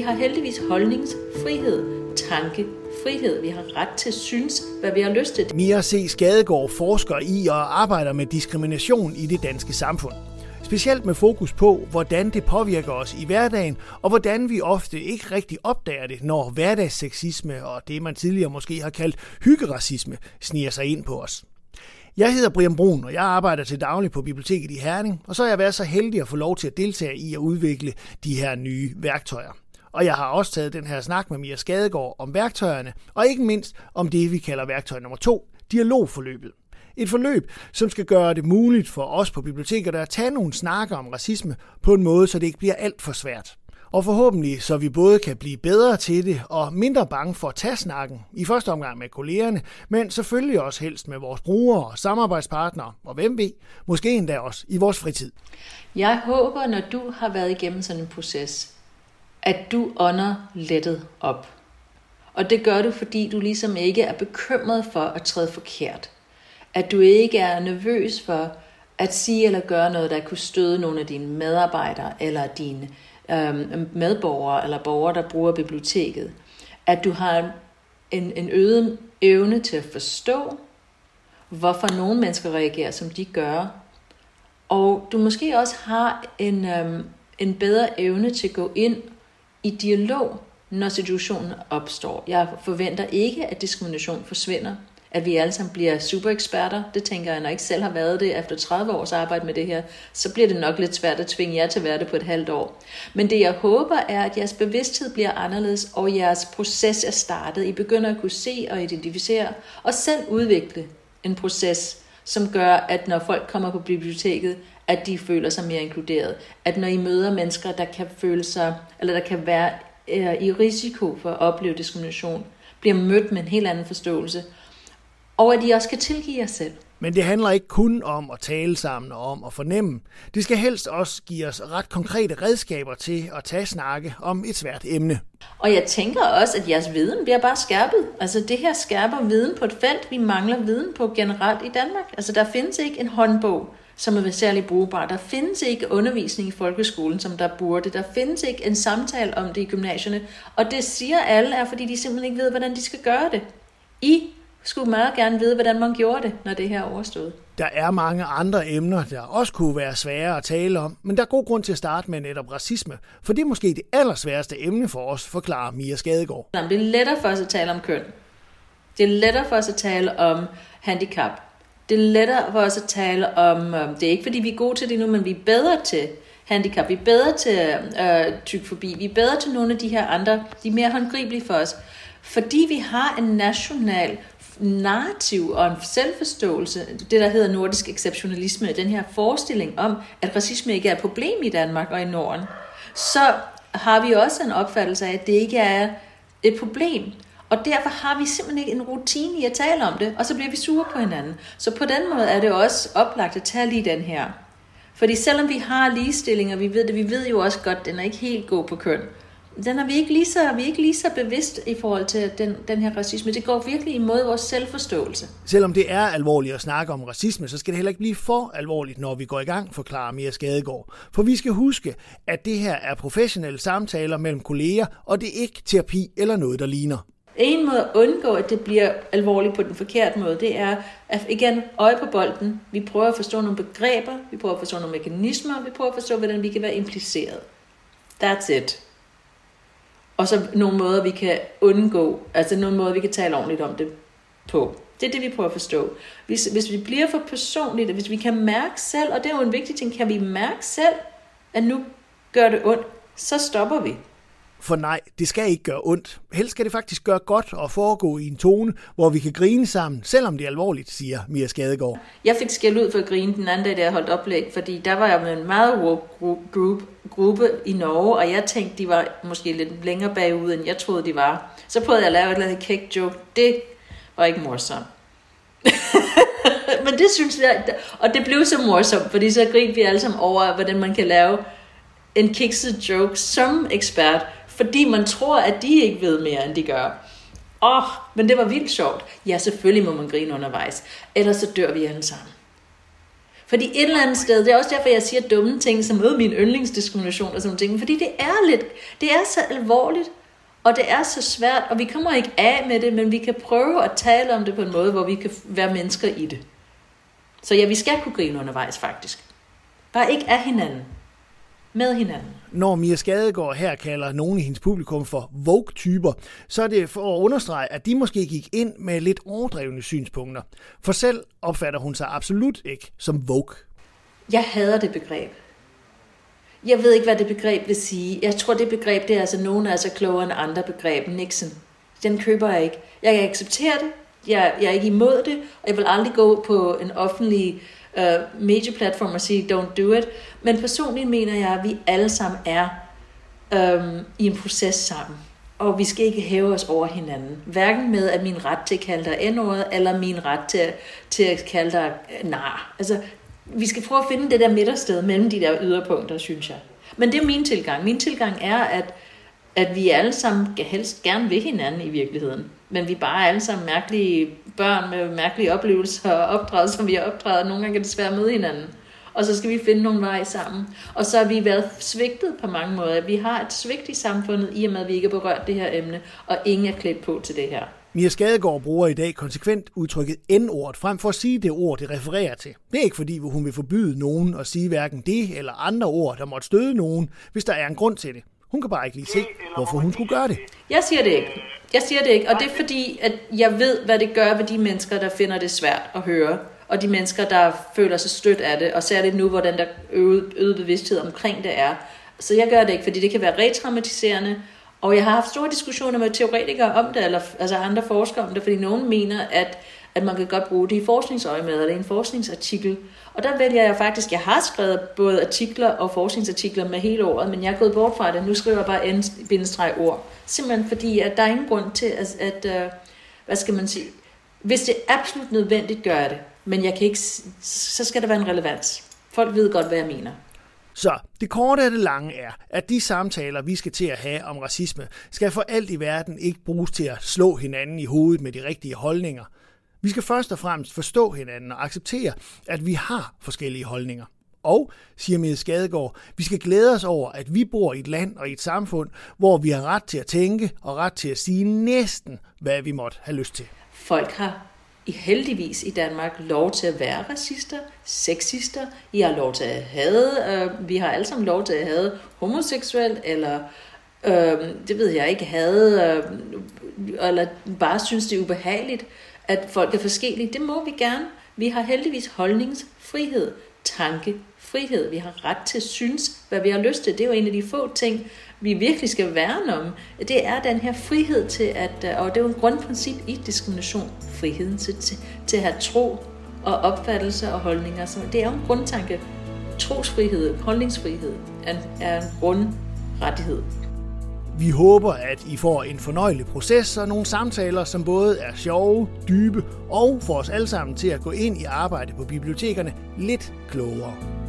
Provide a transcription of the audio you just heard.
vi har heldigvis holdningsfrihed, tankefrihed. Vi har ret til at synes, hvad vi har lyst til. Mia C. Skadegaard forsker i og arbejder med diskrimination i det danske samfund. Specielt med fokus på, hvordan det påvirker os i hverdagen, og hvordan vi ofte ikke rigtig opdager det, når hverdagsseksisme og det, man tidligere måske har kaldt hyggeracisme, sniger sig ind på os. Jeg hedder Brian Brun, og jeg arbejder til daglig på biblioteket i Herning, og så har jeg været så heldig at få lov til at deltage i at udvikle de her nye værktøjer. Og jeg har også taget den her snak med Mia Skadegaard om værktøjerne, og ikke mindst om det, vi kalder værktøj nummer to, dialogforløbet. Et forløb, som skal gøre det muligt for os på biblioteket at tage nogle snakker om racisme på en måde, så det ikke bliver alt for svært. Og forhåbentlig, så vi både kan blive bedre til det og mindre bange for at tage snakken, i første omgang med kollegerne, men selvfølgelig også helst med vores brugere og samarbejdspartnere, og hvem ved, måske endda også i vores fritid. Jeg håber, når du har været igennem sådan en proces, at du ånder lettet op. Og det gør du, fordi du ligesom ikke er bekymret for at træde forkert. At du ikke er nervøs for at sige eller gøre noget, der kunne støde nogle af dine medarbejdere eller dine øh, medborgere eller borgere, der bruger biblioteket. At du har en, en øget evne til at forstå, hvorfor nogle mennesker reagerer, som de gør. Og du måske også har en, øh, en bedre evne til at gå ind i dialog, når situationen opstår. Jeg forventer ikke, at diskrimination forsvinder at vi alle sammen bliver supereksperter. Det tænker jeg, når jeg ikke selv har været det efter 30 års arbejde med det her, så bliver det nok lidt svært at tvinge jer til at være det på et halvt år. Men det jeg håber er, at jeres bevidsthed bliver anderledes, og jeres proces er startet. I begynder at kunne se og identificere, og selv udvikle en proces, som gør, at når folk kommer på biblioteket, at de føler sig mere inkluderet. At når I møder mennesker, der kan føle sig, eller der kan være øh, i risiko for at opleve diskrimination, bliver mødt med en helt anden forståelse, og at I også kan tilgive jer selv. Men det handler ikke kun om at tale sammen og om at fornemme. Det skal helst også give os ret konkrete redskaber til at tage snakke om et svært emne. Og jeg tænker også, at jeres viden bliver bare skærpet. Altså det her skærper viden på et felt, vi mangler viden på generelt i Danmark. Altså der findes ikke en håndbog, som er særlig brugbar. Der findes ikke undervisning i folkeskolen, som der burde. Der findes ikke en samtale om det i gymnasierne. Og det siger alle er, fordi de simpelthen ikke ved, hvordan de skal gøre det. I skulle meget gerne vide, hvordan man gjorde det, når det her er overstået. Der er mange andre emner, der også kunne være svære at tale om, men der er god grund til at starte med netop racisme, for det er måske det allersværeste emne for os, forklarer Mia Skadegaard. Det er lettere for os at tale om køn. Det er lettere for os at tale om handicap. Det er lettere for os at tale om, øh, det er ikke fordi vi er gode til det nu, men vi er bedre til handicap, vi er bedre til øh, tykfobi, vi er bedre til nogle af de her andre, de er mere håndgribelige for os. Fordi vi har en national narrativ og en selvforståelse, det der hedder nordisk exceptionalisme, den her forestilling om, at racisme ikke er et problem i Danmark og i Norden, så har vi også en opfattelse af, at det ikke er et problem. Og derfor har vi simpelthen ikke en rutine i at tale om det, og så bliver vi sure på hinanden. Så på den måde er det også oplagt at tage lige den her. Fordi selvom vi har ligestilling, og vi ved det, vi ved jo også godt, at den er ikke helt god på køn, den er vi ikke lige så, vi er ikke lige så bevidst i forhold til den, den her racisme. Det går virkelig imod vores selvforståelse. Selvom det er alvorligt at snakke om racisme, så skal det heller ikke blive for alvorligt, når vi går i gang, forklarer Mia Skadegård. For vi skal huske, at det her er professionelle samtaler mellem kolleger, og det er ikke terapi eller noget, der ligner. En måde at undgå, at det bliver alvorligt på den forkerte måde, det er at igen øje på bolden. Vi prøver at forstå nogle begreber, vi prøver at forstå nogle mekanismer, vi prøver at forstå, hvordan vi kan være impliceret. That's it. Og så nogle måder, vi kan undgå, altså nogle måder, vi kan tale ordentligt om det på. Det er det, vi prøver at forstå. Hvis, hvis vi bliver for personligt, hvis vi kan mærke selv, og det er jo en vigtig ting, kan vi mærke selv, at nu gør det ondt, så stopper vi. For nej, det skal ikke gøre ondt. Helst skal det faktisk gøre godt og foregå i en tone, hvor vi kan grine sammen, selvom det er alvorligt, siger Mia Skadegaard. Jeg fik skæld ud for at grine den anden dag, da jeg holdt oplæg, fordi der var jeg med en meget woke group, gruppe i Norge, og jeg tænkte, de var måske lidt længere bagud, end jeg troede, de var. Så prøvede jeg at lave et eller andet kæk joke. Det var ikke morsomt. Men det synes jeg, og det blev så morsomt, fordi så grinte vi alle sammen over, hvordan man kan lave en kikset joke som ekspert, fordi man tror, at de ikke ved mere, end de gør. Åh, oh, men det var vildt sjovt. Ja, selvfølgelig må man grine undervejs, ellers så dør vi alle sammen. Fordi et eller andet sted, det er også derfor, jeg siger dumme ting, som møder min yndlingsdiskrimination og sådan ting, fordi det er lidt, det er så alvorligt, og det er så svært, og vi kommer ikke af med det, men vi kan prøve at tale om det på en måde, hvor vi kan være mennesker i det. Så ja, vi skal kunne grine undervejs faktisk. Bare ikke af hinanden. Med hinanden. Når Mia Skadegaard her kalder nogle i hendes publikum for Vogue-typer, så er det for at understrege, at de måske gik ind med lidt overdrevne synspunkter. For selv opfatter hun sig absolut ikke som Vogue. Jeg hader det begreb. Jeg ved ikke, hvad det begreb vil sige. Jeg tror, det begreb, det er altså nogen er altså klogere end andre begreb. Nixon. Den køber jeg ikke. Jeg kan acceptere det. Jeg, jeg er ikke imod det, og jeg vil aldrig gå på en offentlig øh, medieplatform og sige, don't do it. Men personligt mener jeg, at vi alle sammen er um, i en proces sammen. Og vi skal ikke hæve os over hinanden. Hverken med, at min ret til at kalde dig n eller min ret til, til at kalde dig øh, nar. Altså, vi skal prøve at finde det der midtersted mellem de der yderpunkter, synes jeg. Men det er min tilgang. Min tilgang er, at, at vi alle sammen helst gerne vil hinanden i virkeligheden. Men vi er bare alle sammen mærkelige børn med mærkelige oplevelser og opdraget, som vi har opdraget. Nogle gange kan det desværre møde hinanden. Og så skal vi finde nogle veje sammen. Og så har vi været svigtet på mange måder. Vi har et svigt i samfundet, i og med at vi ikke har berørt det her emne, og ingen er klædt på til det her. Mia Skadegaard bruger i dag konsekvent udtrykket N-ordet frem for at sige det ord, det refererer til. Det er ikke fordi, hun vil forbyde nogen at sige hverken det eller andre ord, der måtte støde nogen, hvis der er en grund til det. Hun kan bare ikke lige se, hvorfor hun skulle gøre det. Jeg siger det ikke. Jeg siger det ikke, og det er fordi, at jeg ved, hvad det gør ved de mennesker, der finder det svært at høre, og de mennesker, der føler sig stødt af det, og særligt nu, hvor den der øget, øget bevidsthed omkring det er. Så jeg gør det ikke, fordi det kan være retraumatiserende, og jeg har haft store diskussioner med teoretikere om det, eller altså andre forskere om det, fordi nogen mener, at, at man kan godt bruge det i forskningsøje med, eller i en forskningsartikel. Og der vælger jeg faktisk, jeg har skrevet både artikler og forskningsartikler med hele året, men jeg er gået bort fra det. Nu skriver jeg bare n ord. Simpelthen fordi, at der er ingen grund til, at, at øh, hvad skal man sige, hvis det er absolut nødvendigt, gør det. Men jeg kan ikke, så skal der være en relevans. Folk ved godt, hvad jeg mener. Så det korte af det lange er, at de samtaler, vi skal til at have om racisme, skal for alt i verden ikke bruges til at slå hinanden i hovedet med de rigtige holdninger. Vi skal først og fremmest forstå hinanden og acceptere, at vi har forskellige holdninger. Og, siger Mette Skadegaard, vi skal glæde os over, at vi bor i et land og i et samfund, hvor vi har ret til at tænke og ret til at sige næsten, hvad vi måtte have lyst til. Folk har i heldigvis i Danmark lov til at være racister, sexister, I har lov til at have, øh, vi har alle sammen lov til at have homoseksuel, eller øh, det ved jeg ikke, have, øh, eller bare synes det er ubehageligt, at folk er forskellige. Det må vi gerne. Vi har heldigvis holdningsfrihed, tankefrihed. Vi har ret til at synes, hvad vi har lyst til. Det er jo en af de få ting, vi virkelig skal værne om, det er den her frihed til at, øh, og det er jo en grundprincip i diskrimination, friheden til, til, til at have tro og opfattelse og holdninger. Så det er jo en grundtanke. Trosfrihed, holdningsfrihed er, er en grundrettighed. Vi håber, at I får en fornøjelig proces og nogle samtaler, som både er sjove, dybe og får os alle sammen til at gå ind i arbejde på bibliotekerne lidt klogere.